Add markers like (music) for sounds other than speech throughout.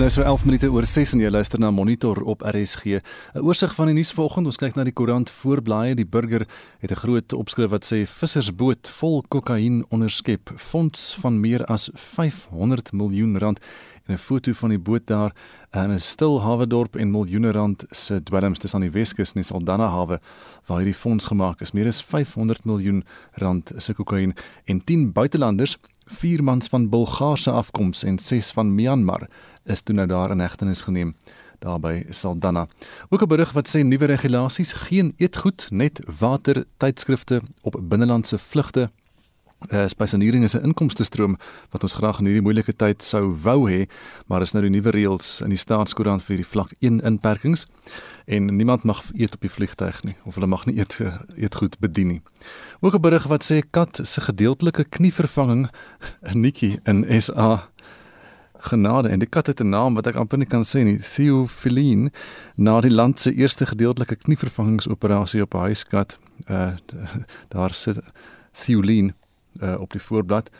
nou so 11 minute oor 6 en jy luister na Monitor op RSG. 'n Oorsig van die nuus vanoggend. Ons kyk na die koerant voorblaaie. Die burger het 'n groot opskrif wat sê vissersboot vol kokain onderskep. Fonds van meer as 500 miljoen rand en 'n foto van die boot daar in 'n stil hawe dorp en miljoene rand se dwelms dis aan die Weskus in die Saldanha hawe waar hierdie fonds gemaak is. Meer as 500 miljoen rand se kokain en 10 buitelanders vier mans van Bulgaarse afkoms en ses van Myanmar is toe nou daar in hegtenis geneem daarby Saldanha. Ook 'n berig wat sê nuwe regulasies geen eetgoed net water tydskrifte op binnelandse vlugte. Uh, Spesialisering is 'n inkomste stroom wat ons graag in hierdie moeilike tyd sou wou hê, maar is nou die nuwe reëls in die staatskoerant vir die vlak 1 inperkings en niemand mag eet op die vliegtuig nie of hulle mag nie eet eet goed bedien nie. Ook 'n berig wat sê kat se gedeeltelike knievervanging 'n nikkie in SA genade. En die kat het 'n naam wat ek amper nie kan sê nie. Theophilin na die land se eerste gedeeltelike knievervangingsoperasie op 'n huiskat uh, (laughs) daar sit Theolin uh, op die voorblad.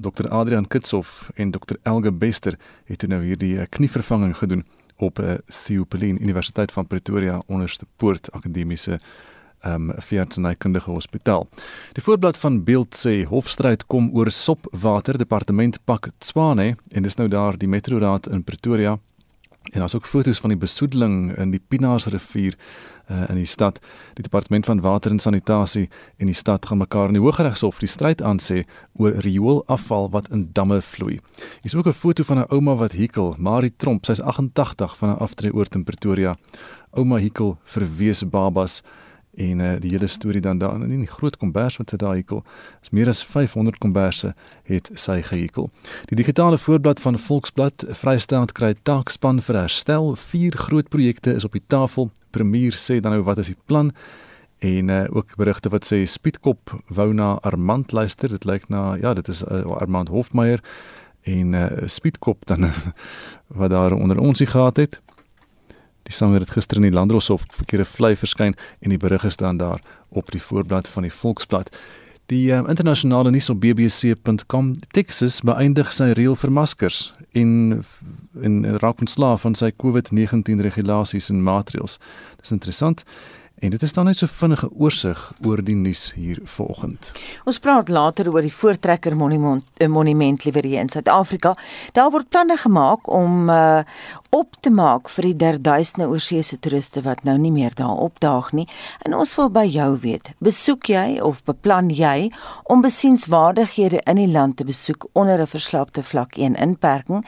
Dr Adrian Kitshoff en Dr Elge Bester het nou hierdie uh, knievervanging gedoen op 'n uh, Theophilin Universiteit van Pretoria onderste poort akademiese um, veeartsenykundige hospitaal. Die voorblad van beeld sê hofstryd kom oor sopwater departement pak Tswane en dis nou daar die metroraad in Pretoria. En daar's ook foto's van die besoedeling in die Pinaas rivier uh, in die stad. Die departement van water en sanitasie en die stad gaan mekaar in die Hooggeregshof die stryd aansê oor rioolafval wat in damme vloei. Hier's ook 'n foto van 'n ouma wat hikel, Marie Tromp, sy's 88 van 'n aftreeoort in Pretoria. Ouma hikel vir wees babas en uh, die hele storie dan daar in die groot kombers wat sy daar hekel. Is meer as 500 komberse het sy gehekel. Die digitale voorblad van Volksblad Vrystaat kry taakspan vir herstel. Vier groot projekte is op die tafel. Premier sê dan nou wat is die plan? En uh, ook berigte wat sê Spietkop wou na Armand luister. Dit lyk na ja, dit is uh, Armand Hofmeyer en uh, Spietkop dan (laughs) wat daar onder ons gehad het. Die sanger het gister in die Landdroshof verkeerde vlei verskyn en die berig is dan daar op die voorblad van die Volksblad. Die um, internasionale nuus op bbc.com Texas beëindig sy reël vir maskers en en raak ontslaaf van sy COVID-19 regulasies en maatreëls. Dis interessant. En dit is dan net so vinnige oorsig oor die nuus hier vanoggend. Ons praat later oor die Voortrekker Monument, eh, monument liewer hier in Suid-Afrika. Daar word planne gemaak om uh, op te maak vir die derduisende oorseese toeriste wat nou nie meer daar opdaag nie. En ons wil by jou weet, besoek jy of beplan jy om besienswaardighede in die land te besoek onder 'n verslapte vlak 1 inperking?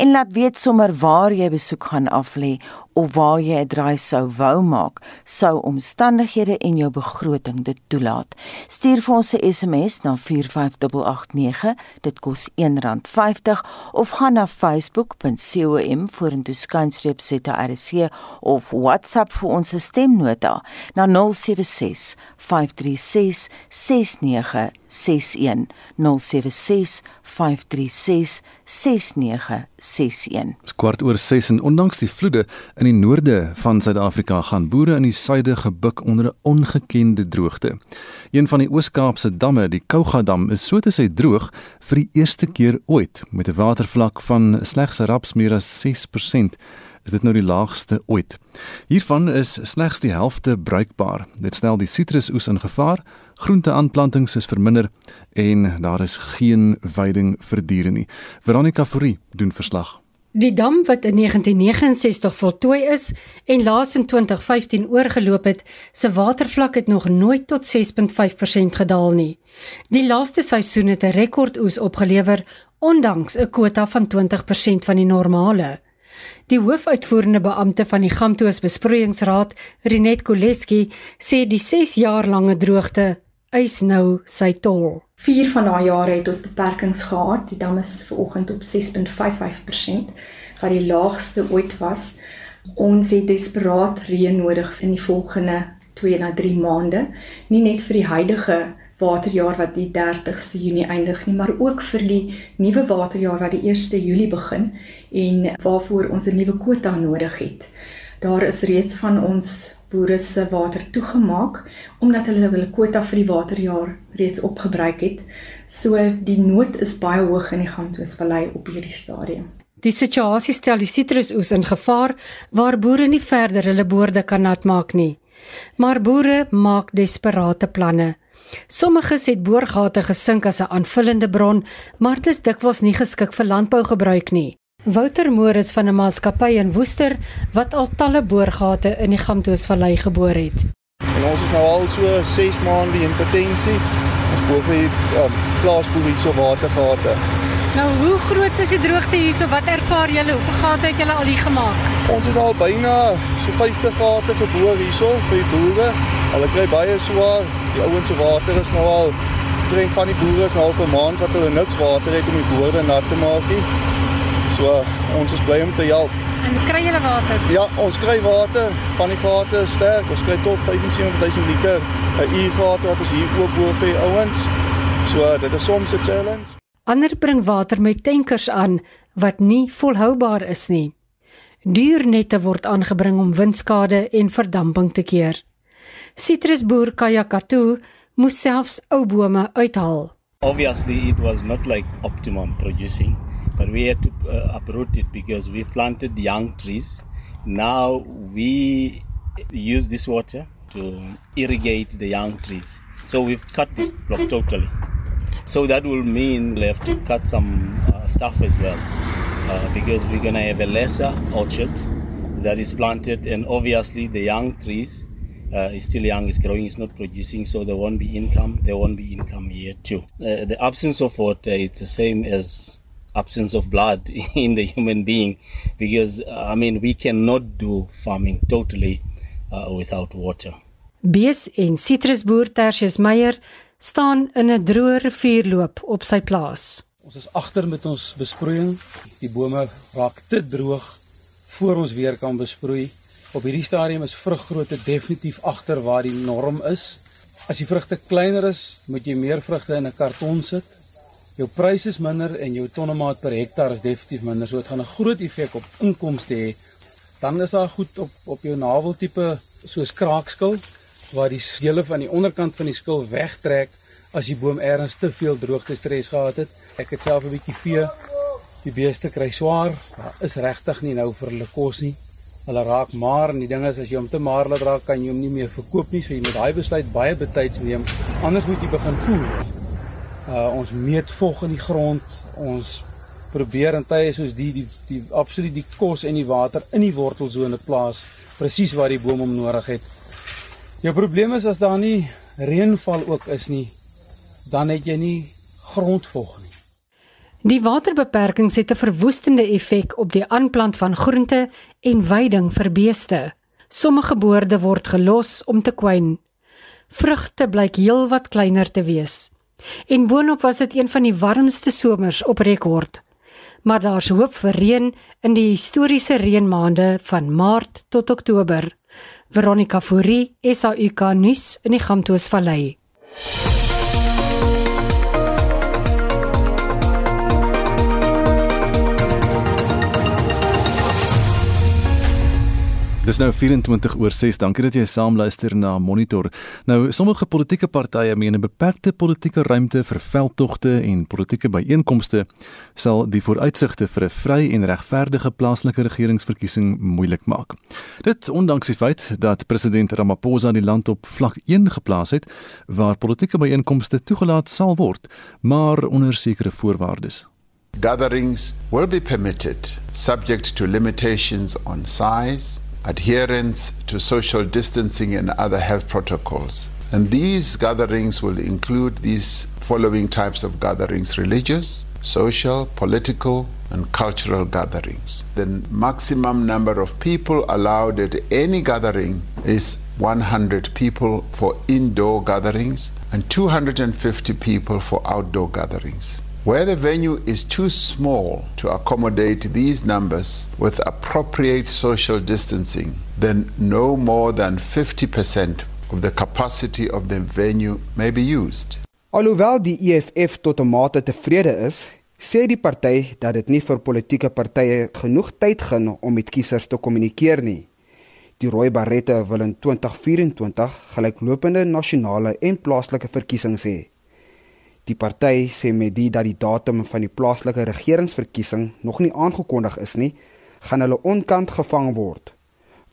En laat weet sommer waar jy besoek gaan aflê of waar jy 'n draai sou wou maak, sou omstandighede en jou begroting dit toelaat. Stuur vir ons 'n SMS na 45889, dit kos R1.50 of gaan na facebook.com vorentoe skynstreep ZRC of WhatsApp vir ons stemnota na 076 536 6961 076 536 6961. Kwart oor 6 en ondanks die vloede in die noorde van Suid-Afrika gaan boere in die suide gebuk onder 'n ongekende droogte. Een van die Oos-Kaapse damme, die Kouga dam, is so te sê droog vir die eerste keer ooit met 'n watervlak van slegs raps meer as 6% is dit nou die laagste ooit. Hiervan is slegs die helfte bruikbaar. Dit stel die sitrusoes in gevaar, groenteaanplantings is verminder en daar is geen veiding vir diere nie. Veronica Fourie doen verslag. Die dam wat in 1969 voltooi is en laas in 2015 oorgeloop het, se watervlak het nog nooit tot 6.5% gedaal nie. Die laaste seisoen het 'n rekordoes opgelewer ondanks 'n kwota van 20% van die normale. Die hoofuitvoerende beampte van die Gamtoos Besproeiingsraad, Renet Koleski, sê die 6 jaar lange droogte eis nou sy tol. Vier van daai jare het ons beperkings gehad. Die dam is vanoggend op 6.55% wat die laagste ooit was. Ons het desperaat reën nodig in die volgende 2 na 3 maande, nie net vir die huidige waterjaar wat die 30ste Junie eindig nie, maar ook vir die nuwe waterjaar wat die 1ste Julie begin en waarvoor ons 'n nuwe kwota nodig het. Daar is reeds van ons boere se water toegemaak omdat hulle hulle kwota vir die waterjaar reeds opgebruik het. So die nood is baie hoog in die Gamtoosvallei op hierdie stadium. Die situasie stel die sitrusoes in gevaar waar boere nie verder hulle boorde kan natmaak nie. Maar boere maak desperate planne. Sommiges het boorgate gesink as 'n aanvullende bron, maar dit is dikwels nie geskik vir landbougebruik nie. Wouter Morris van 'n maatskappy in Woester wat al talle boorgate in die Gamtoosvallei geboor het. En ons is nou al so 6 maande in potensie. Ons boor vir um, plaasboer hierso watergate. Nou, hoe groot is die droogte hierso? Wat ervaar julle? Hoeveel gate het julle al hier gemaak? Ons het al byna so 50 gate geboor hierso vir die boere. Hulle kry baie swaar. Die ouens se water is nou al drink van die boere is nou al vir 'n maand wat hulle niks water het om die boorde nat te maak nie. So ons is bly om te help. En kry julle water? Ja, ons kry water van die gate sterk. Ons kry tot 75000 liter 'n uur water wat ons hier oop boor vir ouens. So dit is soms 'n challenge. Ander bring water met tankers aan wat nie volhoubaar is nie. Duurnette word aangebring om windskade en verdamping te keer. Sitrusboer Kayakatu moes selfs ou bome uithaal. Obviously, it was not like optimum producing, but we had to uh, uproot it because we planted young trees. Now we use this water to irrigate the young trees. So we've cut this block totally. So that will mean we'll have to cut some uh, stuff as well uh, because we're going to have a lesser orchard that is planted, and obviously the young trees uh, is still young, is growing, is not producing, so there won't be income. There won't be income here too. Uh, the absence of water is the same as absence of blood (laughs) in the human being, because uh, I mean we cannot do farming totally uh, without water. Bees en sitrusboer Tertius Meyer staan in 'n droë rivierloop op sy plaas. Ons is agter met ons besproeiing. Die bome raak te droog voor ons weer kan besproei. Op hierdie stadium is vruggrootte definitief agter waar die norm is. As die vrugte kleiner is, moet jy meer vrugte in 'n karton sit. Jou prys is minder en jou tonnemaat per hektaar is definitief minder. So dit gaan 'n groot effek op inkomste hê. Dan is daar goed op op jou naveltipe soos kraakskil waar die hele van die onderkant van die skil wegtrek as die boom ergens te veel droogte stres gehad het. Ek het self 'n bietjie vee. Die beeste kry swaar. Daar is regtig nie nou vir hulle kos nie. Hulle raak maar en die ding is as jy hom te maar laat raak, kan jy hom nie meer verkoop nie. So jy moet daai besluit baie betyds neem. Anders moet jy begin voer. Uh ons meet vog in die grond. Ons probeer in tye soos die die die absoluut die kos en die water in die wortelsone plaas presies waar die boom hom nodig het. Jou probleem is as daar nie reënval ook is nie, dan het jy nie grondvog nie. Die waterbeperkings het 'n verwoestende effek op die aanplant van groente en veiding vir beeste. Sommige boorde word gelos om te kwyn. Vrugte blyk heelwat kleiner te wees. En boonop was dit een van die warmste somers op rekord. Maar daar's hoop vir reën in die historiese reënmaande van Maart tot Oktober. Veronica Fourie, SAUK nuus in die Gamtoosvallei. Dis nou 24 oor 6. Dankie dat jy saam luister na Monitor. Nou, sommige politieke partye meen 'n beperkte politieke ruimte vir veldtogte en politieke byeenkomste sal die vooruitsigte vir 'n vry en regverdige plaaslike regeringsverkiesing moeilik maak. Dit ondanks die feit dat president Ramaphosa die land op vlak 1 geplaas het waar politieke byeenkomste toegelaat sal word, maar onder sekere voorwaardes. Gatherings will be permitted subject to limitations on size adherence to social distancing and other health protocols. And these gatherings will include these following types of gatherings religious, social, political, and cultural gatherings. The maximum number of people allowed at any gathering is 100 people for indoor gatherings and 250 people for outdoor gatherings. Where the venue is too small to accommodate these numbers with appropriate social distancing, then no more than 50% of the capacity of the venue may be used. Alhoewel die EFF tot 'n mate tevrede is, sê die party dat dit nie vir politieke partye genoeg tyd gun om met kiesers te kommunikeer nie. Die Rooi Barrette wil in 2024 gelyklopende nasionale en plaaslike verkiesings hê. Die party sê met die dat die datum van die plaaslike regeringsverkiesing nog nie aangekondig is nie, gaan hulle onkant gevang word.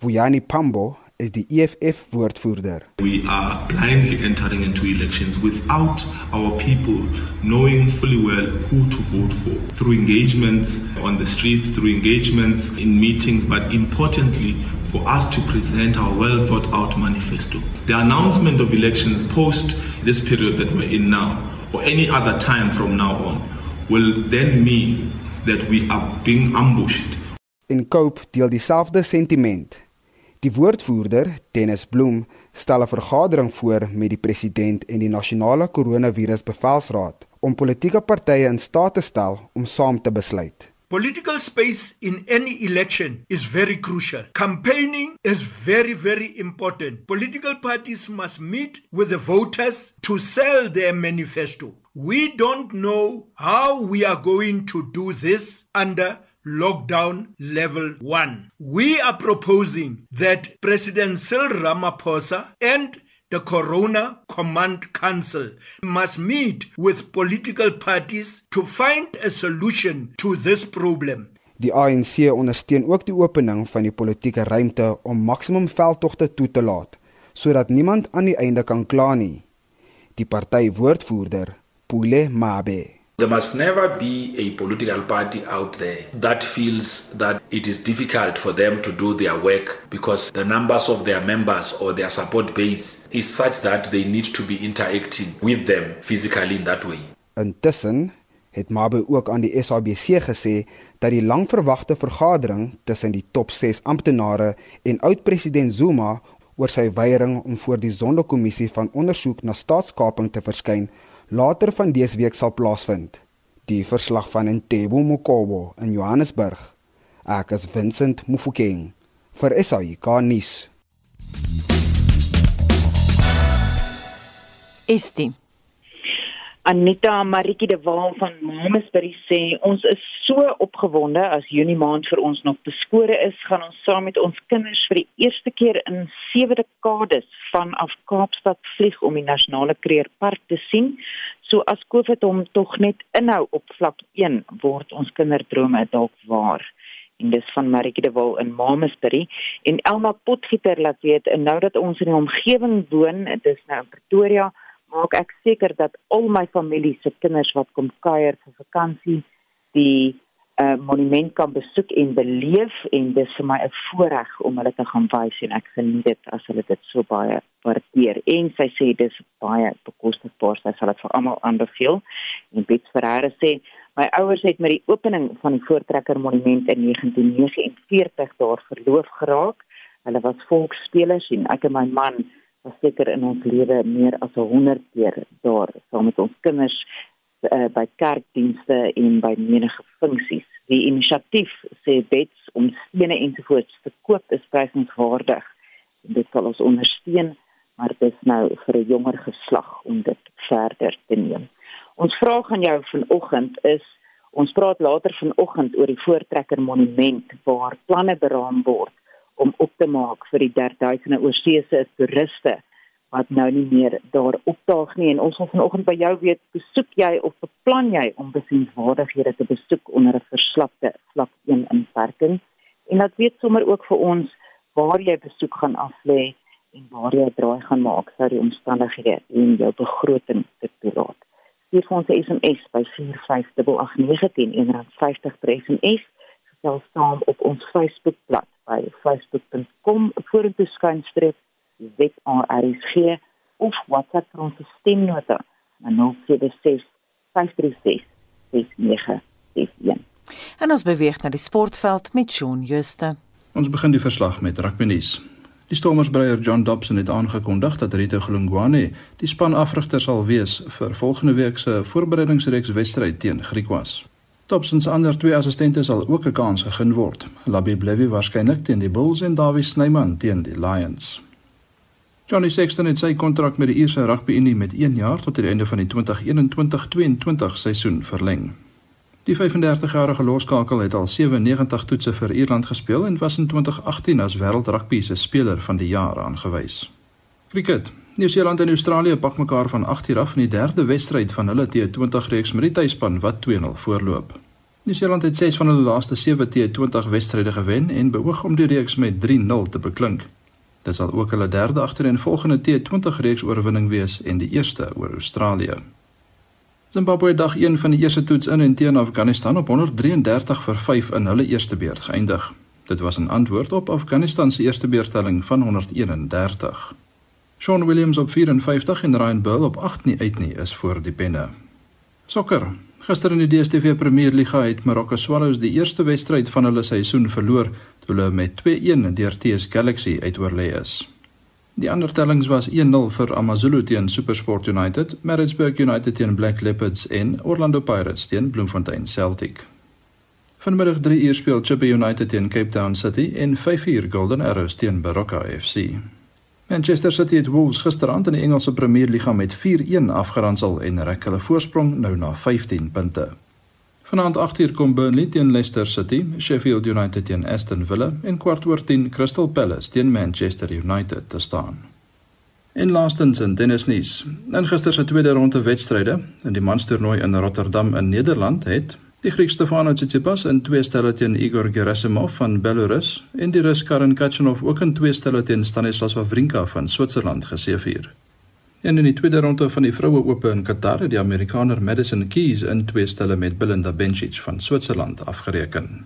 Vuyani Pambo is die EFF woordvoerder. We are blindly entering into elections without our people knowing fully well who to vote for through engagement on the streets, through engagements in meetings, but importantly, for us to present our well thought out manifesto. The announcement of elections post this period that we're in now, or any other time from now on, will then mean that we are being ambushed. In Cope deel dieselfde sentiment. Die woordvoerder, Dennis Bloem, stel 'n vergadering voor met die president en die nasionale koronavirusbevelsraad om politieke partye in staat te stel om saam te besluit. Political space in any election is very crucial. Campaigning is very, very important. Political parties must meet with the voters to sell their manifesto. We don't know how we are going to do this under lockdown level 1. We are proposing that President Cyril Ramaphosa and the Corona Command Council must meet with political parties to find a solution to this problem. Die ANC ondersteun ook die opening van die politieke ruimte om maksimum veldtogte toe te laat sodat niemand aan die einde kan kla nie. Die party woordvoerder, Pule Mabe There must never be a political party out there that feels that it is difficult for them to do their work because the numbers of their members or their support base is such that they need to be interacting with them physically in that way. Intussen het Mabe ook aan die SABC gesê dat die langverwagte vergadering tussen die top 6 amptenare en oud-president Zuma oor sy weiering om voor die Sonderkommissie van ondersoek na staatskaping te verskyn later van dese week sal plaasvind. Die verslag van Ntebo Mokobo in Johannesburg. Ek is Vincent Mufokeng vir SAI Garnis. Estie Anita Maritjie de Waal van Mamesbury sê ons is so opgewonde as Junie maand vir ons nog beskore is, gaan ons saam met ons kinders vir die eerste keer in 7 dekades vanaf Kaapstad vlieg om die nasionale kreerpark te sien. So as COVID hom tog net inhou op vlak 1 word ons kinderdrome dalk waar. En dis van Maritjie de Waal in Mamesbury en Elma Potgieter laat weet en nou dat ons in die omgewing woon, dis nou in Pretoria maak ek seker dat al my familie se kinders wat kom kuier vir vakansie die uh, monument kan besoek en beleef en dis vir my 'n voorreg om hulle te gaan wys en ek geniet dit as hulle dit so baie waardeer. En sy sê dis baie bekostigbaar sy sal dit vir almal aanbeveel. En Bets Ferreira sê my ouers het met die opening van die voortrekker monument in 1949 daar verloof geraak. Hulle was volksspelers en ek en my man was seker in ons lewe meer as 100 keer daar saam met ons kinders uh, by kerkdienste en by menige funksies. Die inisiatief sê bets om stene ensovoorts te koop is prysenswaardig. Dit sal ons ondersteun, maar dit is nou vir 'n jonger geslag om dit verder te neem. Ons vraag aan jou vanoggend is ons praat later vanoggend oor die voortrekker monument waar planne beraam word om op te maak vir die derduisende oorseese toeriste wat nou nie meer daar opdaag nie en ons wil vanoggend by jou weet besoek jy of beplan jy om besienswaardighede te besoek onder 'n verslapte vlak 1 inperking en dat weet sommer ook vir ons waar jy besoek gaan aflê en waar jy draai gaan maak sou die omstandighede en jou begroting te toelaat. Stuur vir ons 'n SMS by 45889 en R50 per SMS gesels saam op ons Facebookblad by facebook.com vorentoe skynstreep ZRSG of WhatsApp vir ons stemnota na 076 536 6961. En ons beweeg na die sportveld met Shaun Juste. Ons begin die verslag met rugby nuus. Die Stormersbreier John Dobson het aangekondig dat Rito Glungwane die spanafrigter sal wees vir volgende week se voorbereidingsreeks wedstryd teen Griekwas. Dobson se ander twee assistente sal ook 'n kans gegee word. Labie Blevy waarskynlik teen die Bulls en Dawie Snyman teen die Lions. Johnny Sexton het sy kontrak met die Ierse Rugby Unie met 1 jaar tot die einde van die 2021-22 seisoen verleng. Die 35-jarige loskakel het al 97 toetse vir Ierland gespeel en was in 2018 as wêreldrugby se speler van die jaar aangewys. Cricket. Nieu-Seeland en Australië pak mekaar van 8 uur af in die derde wedstryd van hulle T20 reeks met die tuisspan wat 2-0 voorloop. Nieu-Seeland het 6 van hulle laaste 7 T20 wedstryde gewen en beoog om die reeks met 3-0 te beklink. Dit sal ook hulle derde agtereenvolgende T20 reeks oorwinning wees en die eerste oor Australië. Zimbabwe dag 1 van die eerste toets in en teen Afghanistan op 133 vir 5 in hulle eerste beurt geëindig. Dit was 'n antwoord op Afghanistan se eerste beurtelling van 131. Sean Williams op 54 en Ryan Burl op 8 nie uit nie is voor die penne. Sokker. Gister in die DStv Premier Liga het Marokko Swallows die eerste wedstryd van hulle seisoen verloor toe hulle met 2-1 deur TS Galaxy uitoorlê is. Die ander tellings was 1-0 vir AmaZulu teen SuperSport United, Maritzburg United teen Black Leopards en Orlando Pirates teen Bloemfontein Celtic. Vanmiddag 3 uur speel Chippa United teen Cape Town City en 5 uur Golden Arrows teen Baroka FC. Manchester City het Wolves gisterand in die Engelse Premier Liga met 4-1 afgeronsel en rek hulle voorsprong nou na 15 punte. Vanaand 8uur kom Burnley teen Leicester City, Sheffield United teen Aston Villa en kwart oor 10 Crystal Palace teen Manchester United te staan. En laastens in tennisnuus. In gister se tweede ronde wedstryde in die manstoernooi in Rotterdam in Nederland het Die Griek Stefanos Tsitsipas in twee stelle teen Igor Gerasimov van Belarus en die Rus Karen Khachanov ook in twee stelle teen Stanislas Wawrinka van Switserland geseëvier. En in die tweede ronde van die vroue ope in Qatar het die Amerikaner Madison Keys in twee stelle met Belinda Bencic van Switserland afgereken.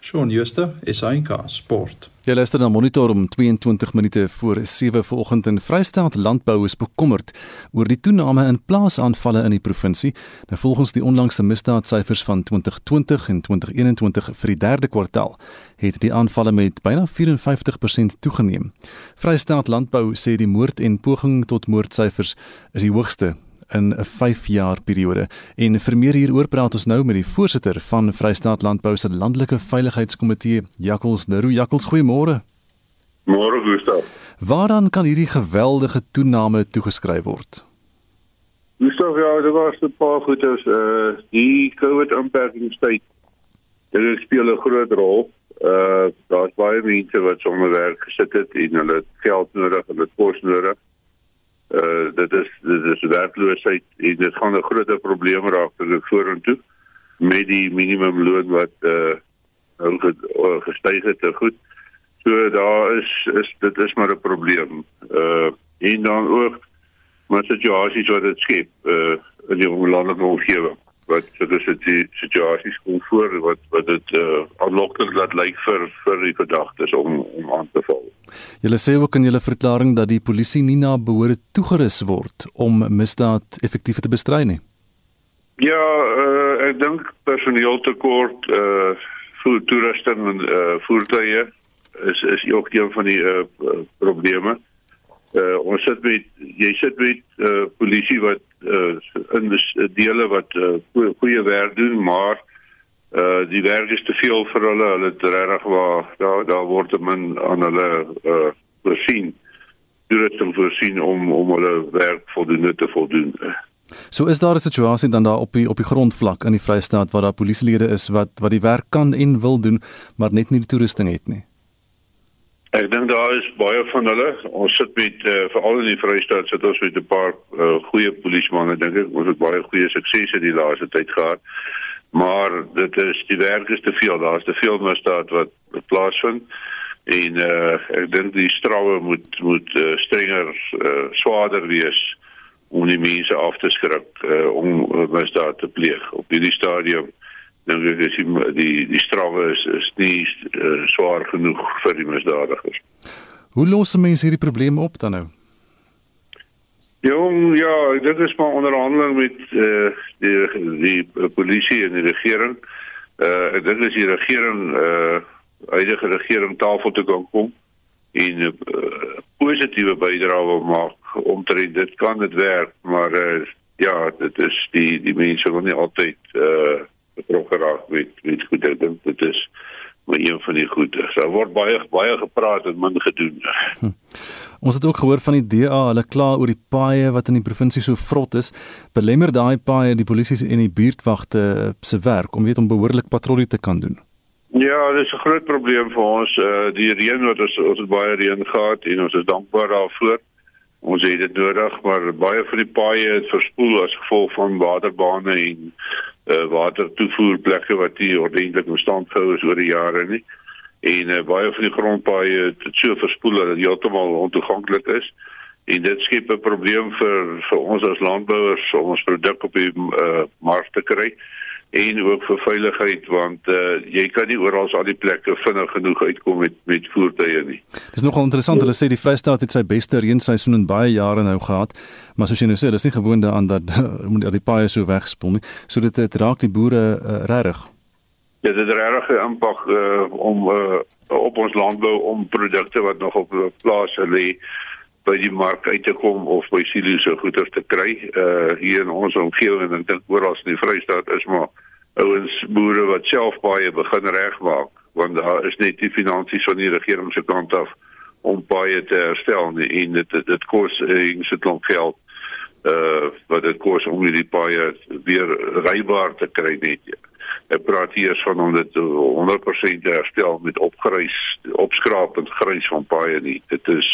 Shaun Schuster, SAK Sport. Jy luister na Monitor om 22 minute voor 7 vanoggend in Vrystaat Landbou is bekommerd oor die toename in plaasaanvalle in die provinsie. Nou volgens die onlangse misdaadsyfers van 2020 en 2021 vir die derde kwartaal het die aanvalle met byna 54% toegeneem. Vrystaat Landbou sê die moord en poging tot moordsyfers is die hoogste in 'n 5 jaar periode. En vir meer hieroor praat ons nou met die voorsitter van Vrystaat Landbou se landelike veiligheidskomitee, Jakkels Leroux. Jakkels, goeiemôre. Môre, Gustav. Waaraan kan hierdie geweldige toename toegeskryf word? Gustav, ja, dit was 'n paar goeders, uh die COVID-inperkingstyd. Dit speel 'n groot rol. Uh daar's baie mense wat sonder werk gesit het en hulle geld nodig, hulle kos nodig uh dit is dit is werkloosheid en dit gaan 'n groot probleem raak vir die vorentoe met die minimumloon wat uh gestyg het te goed. So daar is is dit is maar 'n probleem. Uh en dan ook met situasies wat dit skep uh in die landelike omgewing wat sulke situasies kom voor wat wat dit uh aanlokkend laat lyk vir vir die verdagtes om om aan te val. Julle sê ook in julle verklaring dat die polisie nie na behoore toegerus word om misdaad effektief te bestry nie. Ja, uh ek dink personeeltekort uh vir toerusting en uh voertuie is is ook een van die uh probleme. Uh ons sit met jy sit met uh polisie wat uh, in dele wat uh, goeie werk doen, maar uh die werk is te veel vir hulle. Hulle het regtig waar daar daar word men aan hulle uh voorsien. Om voorsien om om hulle werk voldoende te voldoen. So is daar 'n situasie dan daar op die op die grondvlak in die Vrystaat waar daar polisielede is wat wat die werk kan en wil doen, maar net nie die toerusting het nie. Ek dink daar is baie van hulle. Ons sit met uh, veral in die Vrystaat sit ons met 'n paar uh, goeie polismanne dink ek. Ons het baie goeie suksese die laaste tyd gehad. Maar dit is die werk is te veel. Daar's te veel misdaad wat plaasvind. En uh, ek dink die strawe moet moet uh, strenger uh, swaarder wees om die mense af te skrik uh, om misdaad te pleeg op hierdie stadium dan nou, is die die, die strawe is is nie uh, swaar genoeg vir die misdadigers. Hoe los mense hierdie probleem op dan nou? Jong, ja, dit is maar onderhandeling met uh, die die polisie en die regering. Uh ek dink as die regering uh huidige regering tafel toe kan kom en 'n uh, positiewe bydrae wil maak om te dit kan dit werk, maar uh, ja, dit is die die mense wil nie altyd uh betrokke raak met met goed ek dink dit is maar een van die goede. Daar word baie baie gepraat en min gedoen. Hm. Ons het ook gehoor van die DA, hulle kla oor die paaie wat in die provinsie so vrot is. Belemmer daai paaie die polisie en die buurtwagte se werk om weet om behoorlik patrollie te kan doen. Ja, dit is 'n groot probleem vir ons. Uh die reën wat ons ons het baie reën gehad en ons is dankbaar daarvoor. Ons het dit nodig, maar baie van die paaie het verspoel as gevolg van waterbane en uh, watertoevoerplekke wat nie ordentlik stand gehou is oor die jare nie. En uh, baie van die grondpaaie het so verspoel dat dit heeltemal ontoeganklik is. En dit skep 'n probleem vir vir ons as landbouers om ons produk op die uh, mark te kry en ook vir veiligheid want uh, jy kan nie oral al die plekke vinnig genoeg uitkom met met voertuie nie. Dis nogal interessant hulle sê die Vrystaat het sy beste reenseisoen in baie jare nou gehad, maar soos jy nou sê, dis nie gewoond aan dat (laughs) moet die paaie so wegspoel nie. So dit het raak die boere uh, regtig. Ja, dit het regtig 'n impak uh, om uh, op ons landbou om produkte wat nog op plase lê by die mark uit te kom of by silo's so goeder te kry uh hier in ons omgewing en ek dink oral in die Vrystaat is maar ouens boere wat self baie begin regmaak want daar is net die finansies van die regering se kant af om baie te herstel nie. en dit dit, dit kos en sit nog geld uh wat dit kos om die baie weer rybaar te kry net. Ek praat hier van om dit 100% te herstel met opgrys opskraap en grys van baie nie. Dit is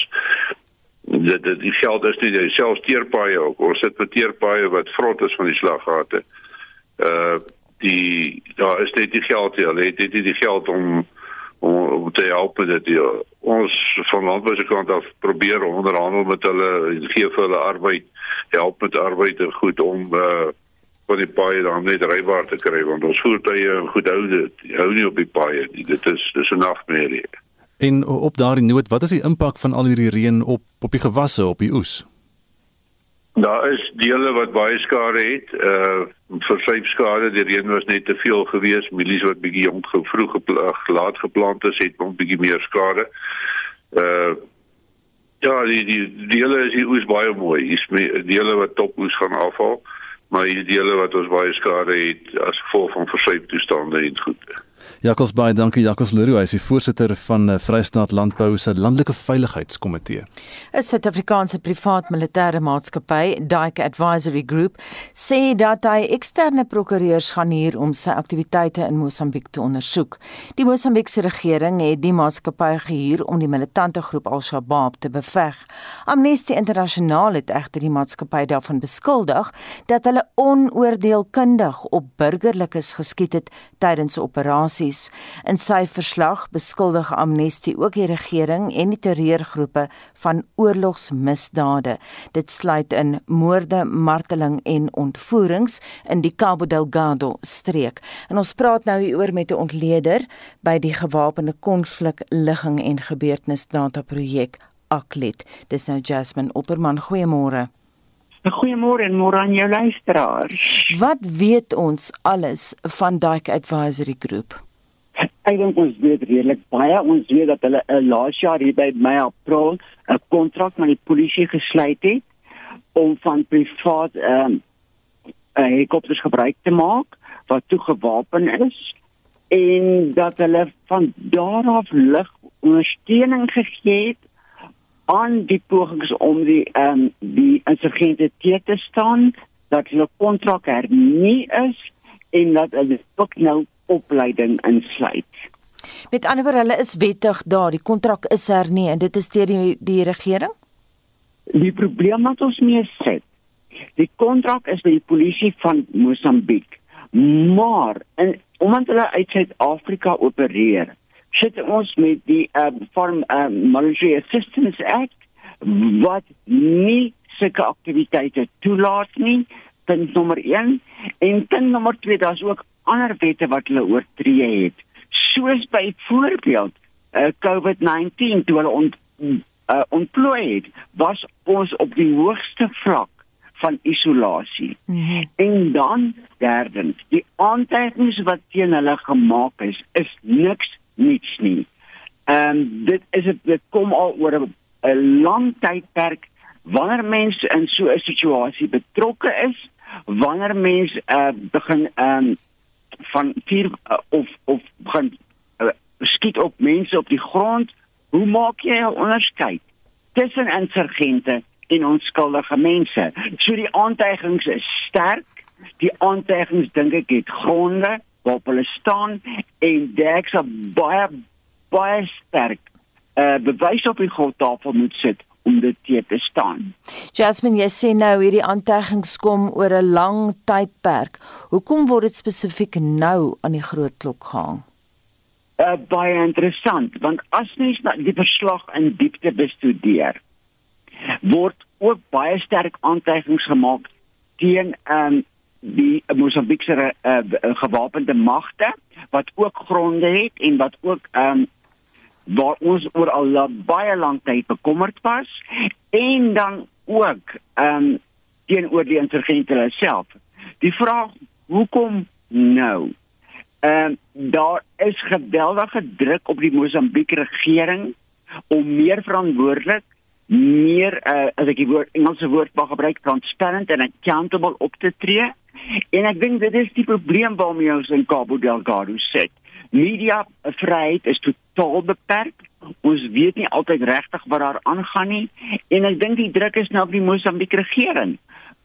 dit dit die geld is nie selfs teerpaaie ook. Ons sit met teerpaaie wat vrot is van die slaggate. Uh die daar is net die geld hier. Hulle het net die geld om om, om te help met dit. Ja. Ons van landbou se kant af probeer onderhandel met hulle gee vir hulle arbeid, help met arbeid en goed om uh van die paaie dan net rybaar te kry want ons voertuie goed hou dit hou nie op die paaie nie. Dit is dis 'n nagmerrie. En op daardie noot, wat is die impak van al hierdie reën op op die gewasse, op die oes? Daar is dele wat baie skade het. Uh versypskade, die reën was net te veel geweest. Mielies wat bietjie jong vroeg geplant, laat geplant is, het 'n bietjie meer skade. Uh ja, die die dele is die oes baie mooi. Dis dele wat top oes gaan afval, maar die dele wat ons baie skade het as gevolg van versyptoestande en goed. Jakobs baie dankie Jakobs Leroux, hy is die voorsitter van eh, Vrystaat Landbou se Landelike Veiligheidskomitee. 'n Suid-Afrikaanse privaat militêre maatskappy, Dike Advisory Group, sê dat hy eksterne prokureurs gaan hier om sy aktiwiteite in Mosambiek te ondersoek. Die Mosambiekse regering het die maatskappy gehuur om die militante groep Al-Shabaab te beveg. Amnesty Internasionaal het egter die maatskappy daarvan beskuldig dat hulle onoordeelkundig op burgerlikes geskiet het tydens 'n operasie operasies. In sy verslag beskuldig Amnesty ook die regering en die terreurgroepe van oorlogsmisdade. Dit sluit in moorde, marteling en ontvoerings in die Cabo Delgado streek. En ons praat nou hieroor met 'n ontleder by die gewapende konflik ligging en gebeurtenisdata projek Aklet. Dis nou Jasmine Opperman. Goeiemôre. Goeiemôre en môre aan jou luisteraars. Wat weet ons alles van Dike Advisory Group? Ek dink ons weet redelik baie. Ons weet dat hulle uh, laas jaar hier by Mei April 'n kontrak met die polisie gesluit het om van privaat ehm um, helikopters gebruik te maak wat toe gewapen is en dat hulle van daar af lig ondersteuning gegee het aan die pogings om die ehm um, die insurgente te te staan dat hulle kontrak hernie is en dat hulle ook nou opleiding insluit. Met ander woorde, hulle is wettig daar, die kontrak is hernie en dit is deur die die regering? Die probleem wat ons mee sit, die kontrak is by die polisie van Mosambiek. Maar en omdat hulle uit Suid-Afrika opereer, sit ons met die uh, Foreign uh, Military Assistance Act wat nie sulke aktiwiteite toelaat nie. Punt nommer 1 en punt nommer 2, daar's ook ander wette wat hulle oortree het. Soos byvoorbeeld uh, COVID-19 toe hulle ont, uh, ontplooi het, was ons op die hoogste vlak van isolasie. Mm -hmm. En dan derdens, die aantekenings wat teen hulle gemaak is, is niks niks nie. Ehm um, dit is dit kom al oor 'n lang tydperk wanneer mense in so 'n situasie betrokke is, wanneer mense uh, begin ehm um, van vier uh, of of begin uh, skiet op mense op die grond, hoe maak jy 'n onderskeid tussen insurgente en onskuldige mense? So die aantuigings is sterk. Die aantuigings dink ek het gronde waarop hulle staan en dit is baie baie sterk uh bewys op die grondtafel moet sit om dit te te staan. Jasmine, jy sê nou hierdie aanteggings kom oor 'n lang tydperk. Hoekom word dit spesifiek nou aan die groot klok gehang? Uh, baie interessant, want as mens die verslag in diepte bestudeer, word ook baie sterk aanteigings gemaak teen ehm um, die Mosambiekse uh, gewapende magte wat ook gronde het en wat ook um, waar ons oor al baie lank tyd bekommerd was en dan ook ehm um, teenoor die insurgente self. Die vraag hoekom nou? Ehm um, daar is geweldige druk op die Mosambiek regering om meer verantwoordelik meer uh, as ek die woord Engelse woord mag gebruik transparent en accountable op te tree. En ek dink dit is die probleem waarmee ons in Cabo Delgado sit. Media vryheid is totaal beperk. Ons weet nie altyd regtig wat daar aangaan nie en ek dink die druk is nou op die Mosambiek regering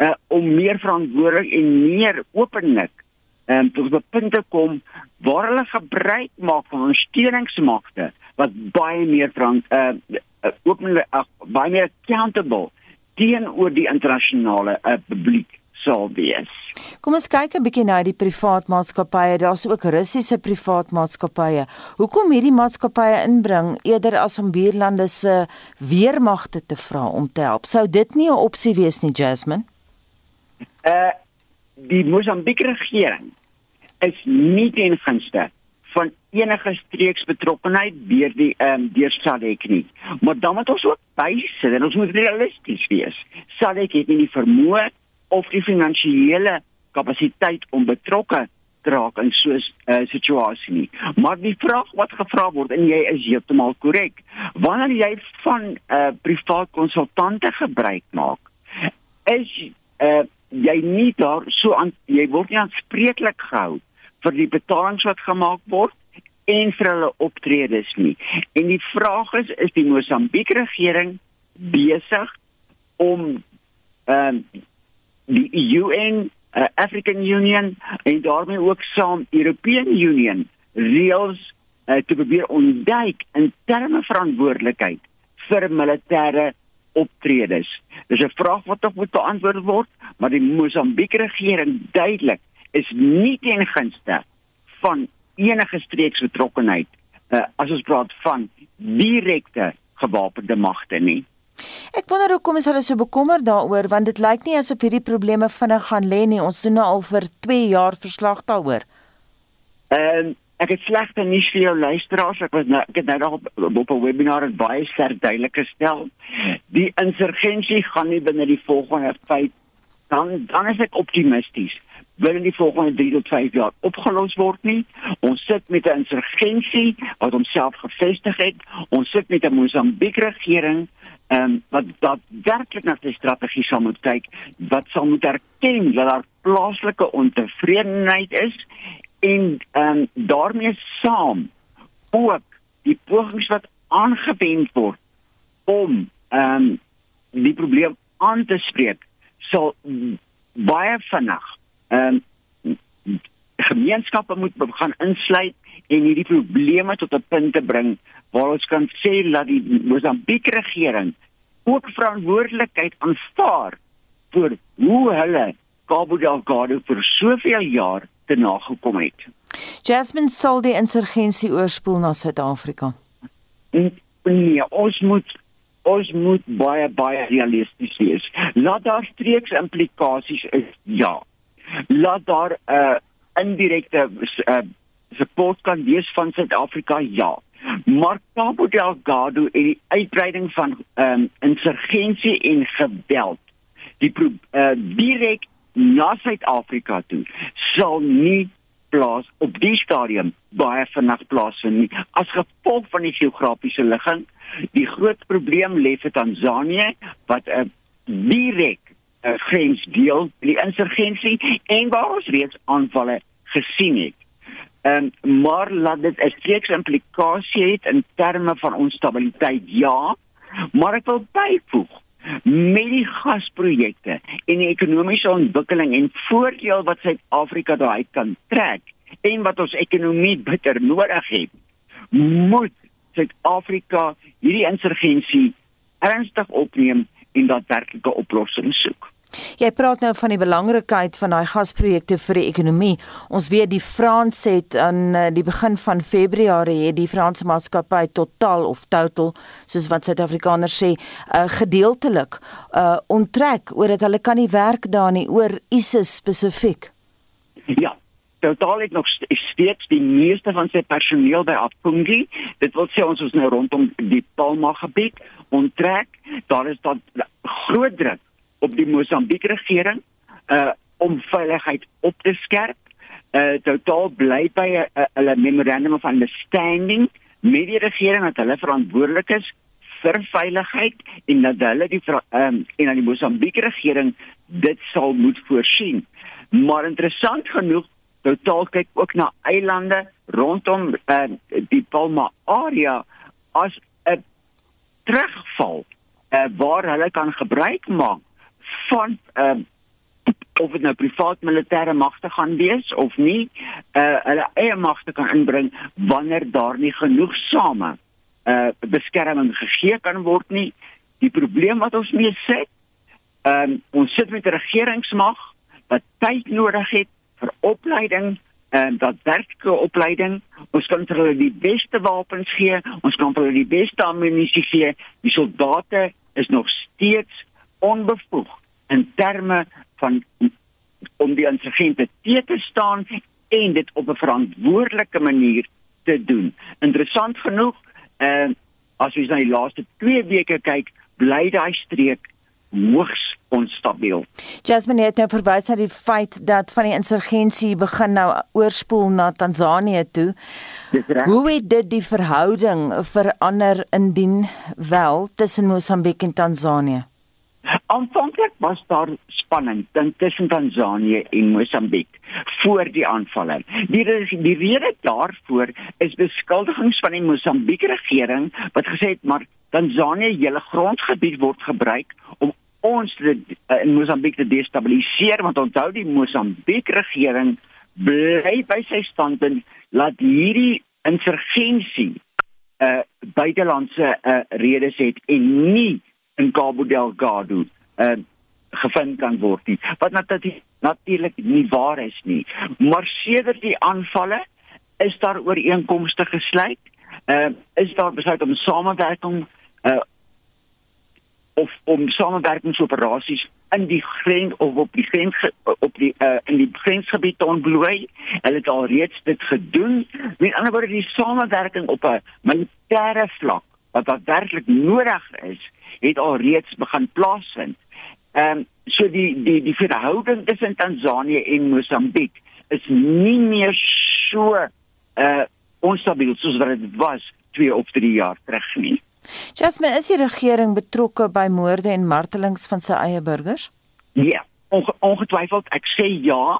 uh, om meer verantwoordelik en meer openlik en um, tot 'n punt te kom waar hulle gebruik maak van ondersteuningsmagte wat baie meer van uh, uh, openlik uh, baie meer accountable teenoor die internasionale uh, publiek sal wees. Kom ons kyk 'n bietjie na die privaat maatskappye. Daar's ook Russiese privaat maatskappye. Hoekom hierdie maatskappye inbring eerder as om buurlande se weermagte te vra om te help? Sou dit nie 'n opsie wees nie, Jasmine? Uh die Mosambiek regering is nie ten gunste van enige streeksbetrokkenheid deur die ehm um, deur SADC nie. Maar dan moet ons ook bysit en ons moet realisties wees. SADC het nie die vermoë of die finansiële kapasiteit om betrokke te raak in so 'n uh, situasie nie. Maar die vraag wat gevra word en jy is heeltemal korrek. Wanneer jy van 'n uh, privaat konsultante gebruik maak, is uh, jy nie daar so aan jy word nie aanspreeklik gehou vir die betalings wat gemaak word en vir hulle optredes nie. En die vraag is is die Mosambiek regering besig om ehm uh, die UN, uh, African Union en daarmee ook saam European Union reëls uh, te probeer ontduik in terme verantwoordelikheid vir militêre optredes. Dis 'n vraag wat tog moet beantwoord word, maar die Mosambiek regering duidelik is nie teen gunste van enige streeksbetrokkenheid uh, as ons praat van direkte gewapende magte nie. Ek wonder hoekom is hulle so bekommerd daaroor want dit lyk nie asof hierdie probleme vinnig gaan lê nie. Ons doen nou al vir 2 jaar verslag daaroor. Ehm um, ek het slegte nuus vir jou luisteraars. Ek was nou ek het nou nog op, op 'n webinar het baie sterk duidelik gestel. Die insurgensie gaan nie binne die volgende 5 dan dan is ek optimisties binne die volgende 3 tot 5 jaar opgelos word nie. Ons sit met 'n insurgensie wat homself gevestig het. Ons sit met 'n Mosambiek regering ehm um, wat wat werklik na die strategie sal moet kyk, wat sal moet erken dat daar plaaslike ontevredenheid is en ehm um, daarmee saam ook die pogings wat aangewend word om ehm um, die probleem aan te spreek sal baie vinnig ehm um, gemeenskappe moet begin insluit en hierdie probleme tot 'n punt te bring waar ons kan sê dat die Mosambiek regering ook verantwoordelikheid aanvaar vir hoe hulle Cabo Delgado vir soveel jaar te nagekom het. Jasmine sal die insurgensie oorspoel na Suid-Afrika. Nee, ons moet ons moet baie baie realisties wees. Laat daar streeks implikasies is. Ja. Laat daar 'n uh, indirekte uh, support kan wees van Suid-Afrika. Ja. Maar Cabo Delgado en die uitbreiding van ehm um, insurgensie en geweld die uh, direk na Suid-Afrika toe sal nie plaas op die stadium baie vinnig plaasvind nie as gevolg van die geografiese ligging die groot probleem lê vir Tansanië wat 'n uh, direk uh, grens deel die insurgensie en waar ons reeds aanvalle gesien het. Ehm um, maar laat dit 'n steeks implikasie het in terme van ons stabiliteit ja, maar ek wil byvoeg met die gasprojekte en die ekonomiese ontwikkeling en voordeel wat Suid-Afrika daai kan trek en wat ons ekonomie bitter nodig het, moet Suid-Afrika hierdie insurgensie ernstig opneem en daadwerklike oplossings soek. Jy praat nou van die belangrikheid van daai gasprojekte vir die ekonomie. Ons weet die Frans het aan eh, die begin van Februarie het die Franse maatskappy Total of Total soos wat Suid-Afrikaners sê, uh, gedeeltelik uh, onttrek oor dat hulle kan nie werk daar nie oor ISIS spesifiek. Ja, Total het nog steeds die meeste van sy personeel by Apungi. Dit wil sê ons is nou rondom die Palma gebied onttrek. Daar is dan groot druk op die Mosambiek regering uh om veiligheid op te skerp. Uh totaal bly by 'n uh, hulle memorandum of understanding met die regering dat hulle verantwoordelik is vir veiligheid en dat hulle die um, en aan die Mosambiek regering dit sal moet voorsien. Maar interessant genoeg, totaal kyk ook na eilande rondom uh, die Palma area as 'n terugval uh, waar hulle kan gebruik maak van uh, of dit nou privaat militêre magte gaan wees of nie, uh hulle eie magte kan inbring wanneer daar nie genoegsame uh beskerming gegee kan word nie. Die probleem wat ons mee sit, um, ons sit met regeringsmag wat tyd nodig het vir opleiding en dat werklike opleiding ons kan vir hulle die beste wapens gee ons kan vir hulle die beste ammunisie gee die soldate is nog steeds onbevoeg in terme van om die insurgente te te staan en dit op 'n verantwoordelike manier te doen. Interessant genoeg, eh as jy na die laaste 2 weke kyk, bly daai streek hoogs onstabiel. Jasmine het nou verwys na die feit dat van die insurgensie begin nou oorspoel na Tansanië toe. Hoe het dit die verhouding verander indien wel tussen Mosambiek en Tansanië? Aanvanklik was daar spanning tussen Tanzanië en Mosambiek voor die aanvalle. Die die rede daarvoor is beskuldigings van die Mosambiek regering wat gesê het maar Tanzanië hele grondgebied word gebruik om ons te, uh, in Mosambiek te destabiliseer want onthou die Mosambiek regering bly by sy standpunt dat hierdie insurgensie uh buitelandse uh, redes het en nie in Cabo Delgado uh gevind kan word nie. Wat natuurlik natuurlik nie waar is nie. Maar sedert die aanvalle is daar ooreenkomste gesluit uh is daar besluit om samewerking uh of om samewerkingsoperasies in die grens of op die grens op die uh, in die grensgebied te ontblooi. Hulle het al reeds dit gedoen. Met ander woorde die samewerking op 'n militêre vlak wat werklik nodig is, het al reeds begin plaasvind. Ehm um, so die die die verhouding tussen Tansanië en Mosambiek is nie meer so uh onstabiel soos wat dit was 2 of 3 jaar terug nie. Jasmine, is die regering betrokke by moorde en martelings van sy eie burgers? Ja, onge ongetwyfeld. Ek sê ja,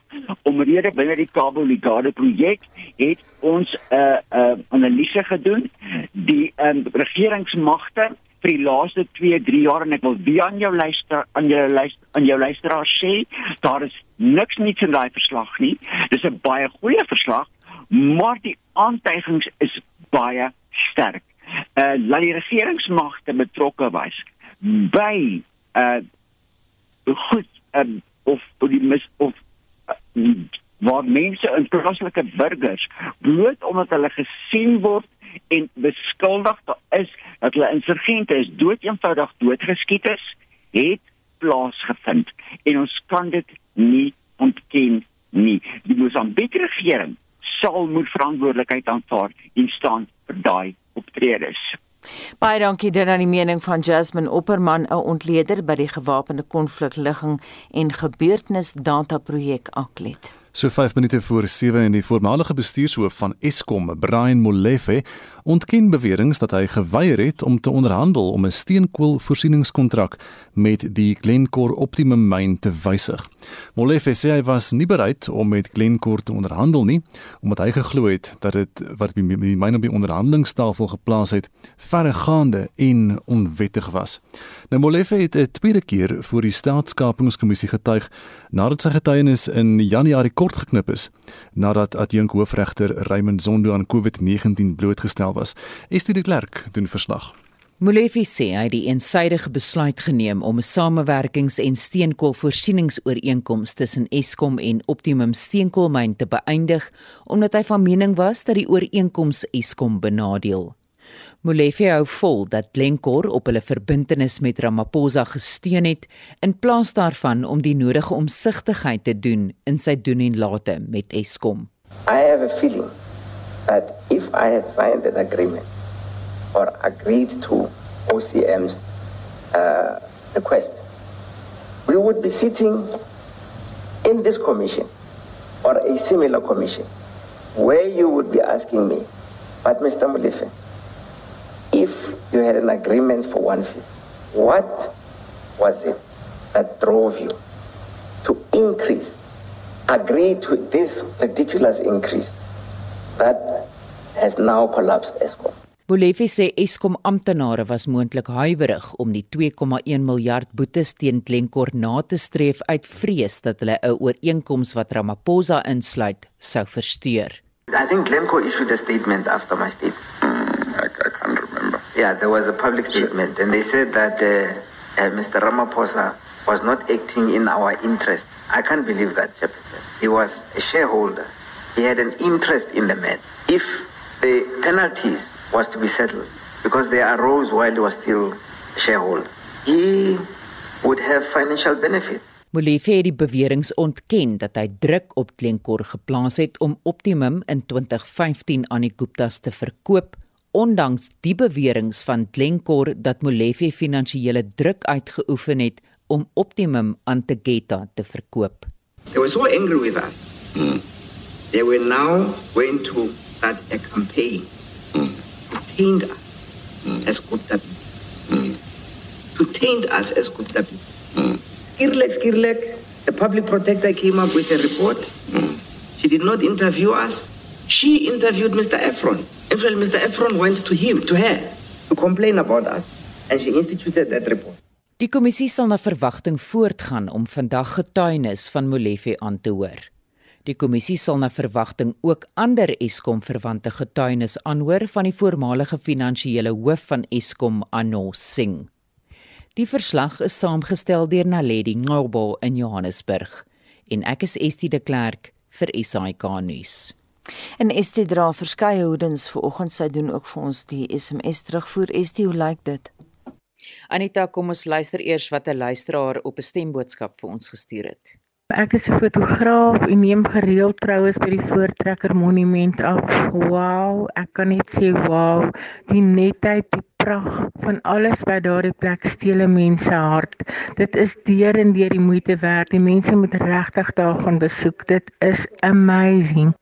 omrede binne die Cabo Ligado projek het ons 'n uh, 'n uh, analise gedoen. Die um, regeringsmagte vir die laaste 2, 3 jaar en ek wil weer aan jou luister aan jou luister aan jou luisteraar sê, daar is niks niets in daai verslag nie. Dis 'n baie goeie verslag, maar die aantuigings is baie sterk. Uh laat die regeringsmagte betrokke was by uh goed um, of die mis of uh, waar mense in plaaslike burgers bloot omdat hulle gesien word en beskuldig is dat hulle insurgente is dood eenvoudig doodgeskiet is, het plaasgevind en ons kan dit nie ontken nie. Die Mosambieke regering sal moet verantwoordelikheid aanvaar en staan vir daai optredes. Baie dankie dit aan die mening van Jasmine Opperman, 'n ontleder by die gewapende konflikligging en gebeurtenisdata projek Aklet. So 5 minute voor 7 en die voormalige bestuurshoof van Eskom, Brian Molefe, ontken beweringe dat hy geweier het om te onderhandel om 'n steenkoolvoorsieningskontrak met die Glencore Optimum myn te wysig. Molefe sê hy was nie bereid om met Glencore te onderhandel nie, omdat hy geglo het dat dit wat die myn op die onderhandelingstafel geplaas het, verregaande en onwettig was. Nou Molefe het 'n tweede keer voor die staatskapingskommissie getuig nadat sy getuienis in Januarie kort geknip is nadat adjunk hoofregter Raymond Zondo aan COVID-19 blootgestel was. Estie de Klerk doen verslag. Molefe sê hy het die eensydige besluit geneem om 'n samewerkings- en steenkoolvoorsieningsooreenkoms tussen Eskom en Optimum Steenkoolmyn te beëindig omdat hy van mening was dat die ooreenkoms Eskom benadeel. Molefe hou vol dat Glencore op hulle verbintenis met Ramaphosa gesteun het in plaas daarvan om die nodige omsigtigheid te doen in sy doen en late met Eskom. I have a feeling that if I had signed an agreement or agreed to OCM's uh, request, we would be sitting in this commission or a similar commission where you would be asking me, but Mr. Mulife, if you had an agreement for one fee, what was it that drove you to increase, agree to this ridiculous increase that has now collapsed ESCOM? Molefe sê Eskom amptenare was moontlik huiwerig om die 2,1 miljard boetes teen Glencore na te streef uit vrees dat hulle 'n ooreenkoms wat Ramaphosa insluit sou versteur. I think Glencore issued a statement after my statement. Mm, I, I can't remember. Yeah, there was a public statement, and they said that uh, uh, Mr. Ramaphosa was not acting in our interest. I can't believe that. He was a shareholder. He had an interest in the man. If the penalties was to be settled because they arose while he was still shareholder. He would have financial benefit. Molefe het die beweringe ontken dat hy druk op Glencore geplaas het om Optimum in 2015 aan die Guptas te verkoop, ondanks die beweringe van Glencore dat Molefe finansiële druk uitgeoefen het om Optimum aan Tegeta te verkoop. They were so angry with us. Mm. They were now going to start a campaign mm. to taint us mm. as Gupta people. To taint us as Gupta people. Skirlek, Skirlek, the public protector came up with a report. She did not interview us. She interviewed Mr. Efron. Fact, Mr. Efron went to him, to her, to complain about us, and she instituted that report. Die kommissie sal na verwagting voortgaan om vandag getuienis van Molefe aan te hoor. Die kommissie sal na verwagting ook ander Eskom verwante getuienis aanhoor van die voormalige finansiële hoof van Eskom, Anos Singh. Die verslag is saamgestel deur Naledi Ngobo in Johannesburg en ek is Estie de Klerk vir SAK nuus. En Estie dra verskeie hoedens vir oggend sy doen ook vir ons die SMS terugvoer. Estie, hoe lyk dit? Anita, kom ons luister eers wat 'n luisteraar op 'n stemboodskap vir ons gestuur het. Ek is 'n fotograaf en neem gereeld troues by die Voortrekker Monument af. Wow, ek kan net sê wow, die netheid, die pragt van alles wat daardie plek steel 'n mens se hart. Dit is deur en deur die moeite werd. Die mense moet regtig daar gaan besoek. Dit is amazing.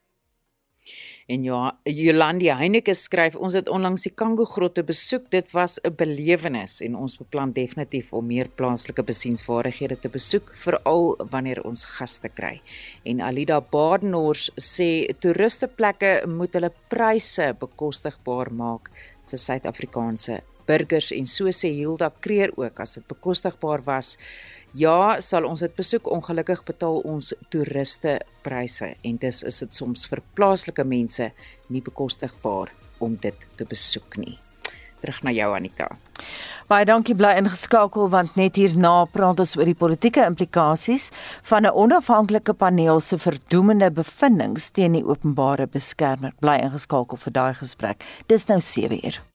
En ja, Jolandi Heineke skryf ons het onlangs die Kango grotte besoek. Dit was 'n belewenis en ons beplan definitief om meer plaaslike besiensvaardighede te besoek, veral wanneer ons gaste kry. En Alida Badenhorst sê toeristeplekke moet hulle pryse bekostigbaar maak vir Suid-Afrikaanse burgers en so sê Hilda Kreer ook as dit bekostigbaar was Ja, sal ons dit besoek ongelukkig betaal ons toeriste pryse en dis is dit soms vir plaaslike mense nie bekostigbaar om dit te besoek nie. Terug na jou Anita. Baie dankie bly ingeskakel want net hierna praat ons oor die politieke implikasies van 'n onafhanklike paneel se verdoemende bevindinge teen die openbare beskermer. Bly ingeskakel vir daai gesprek. Dis nou 7 uur.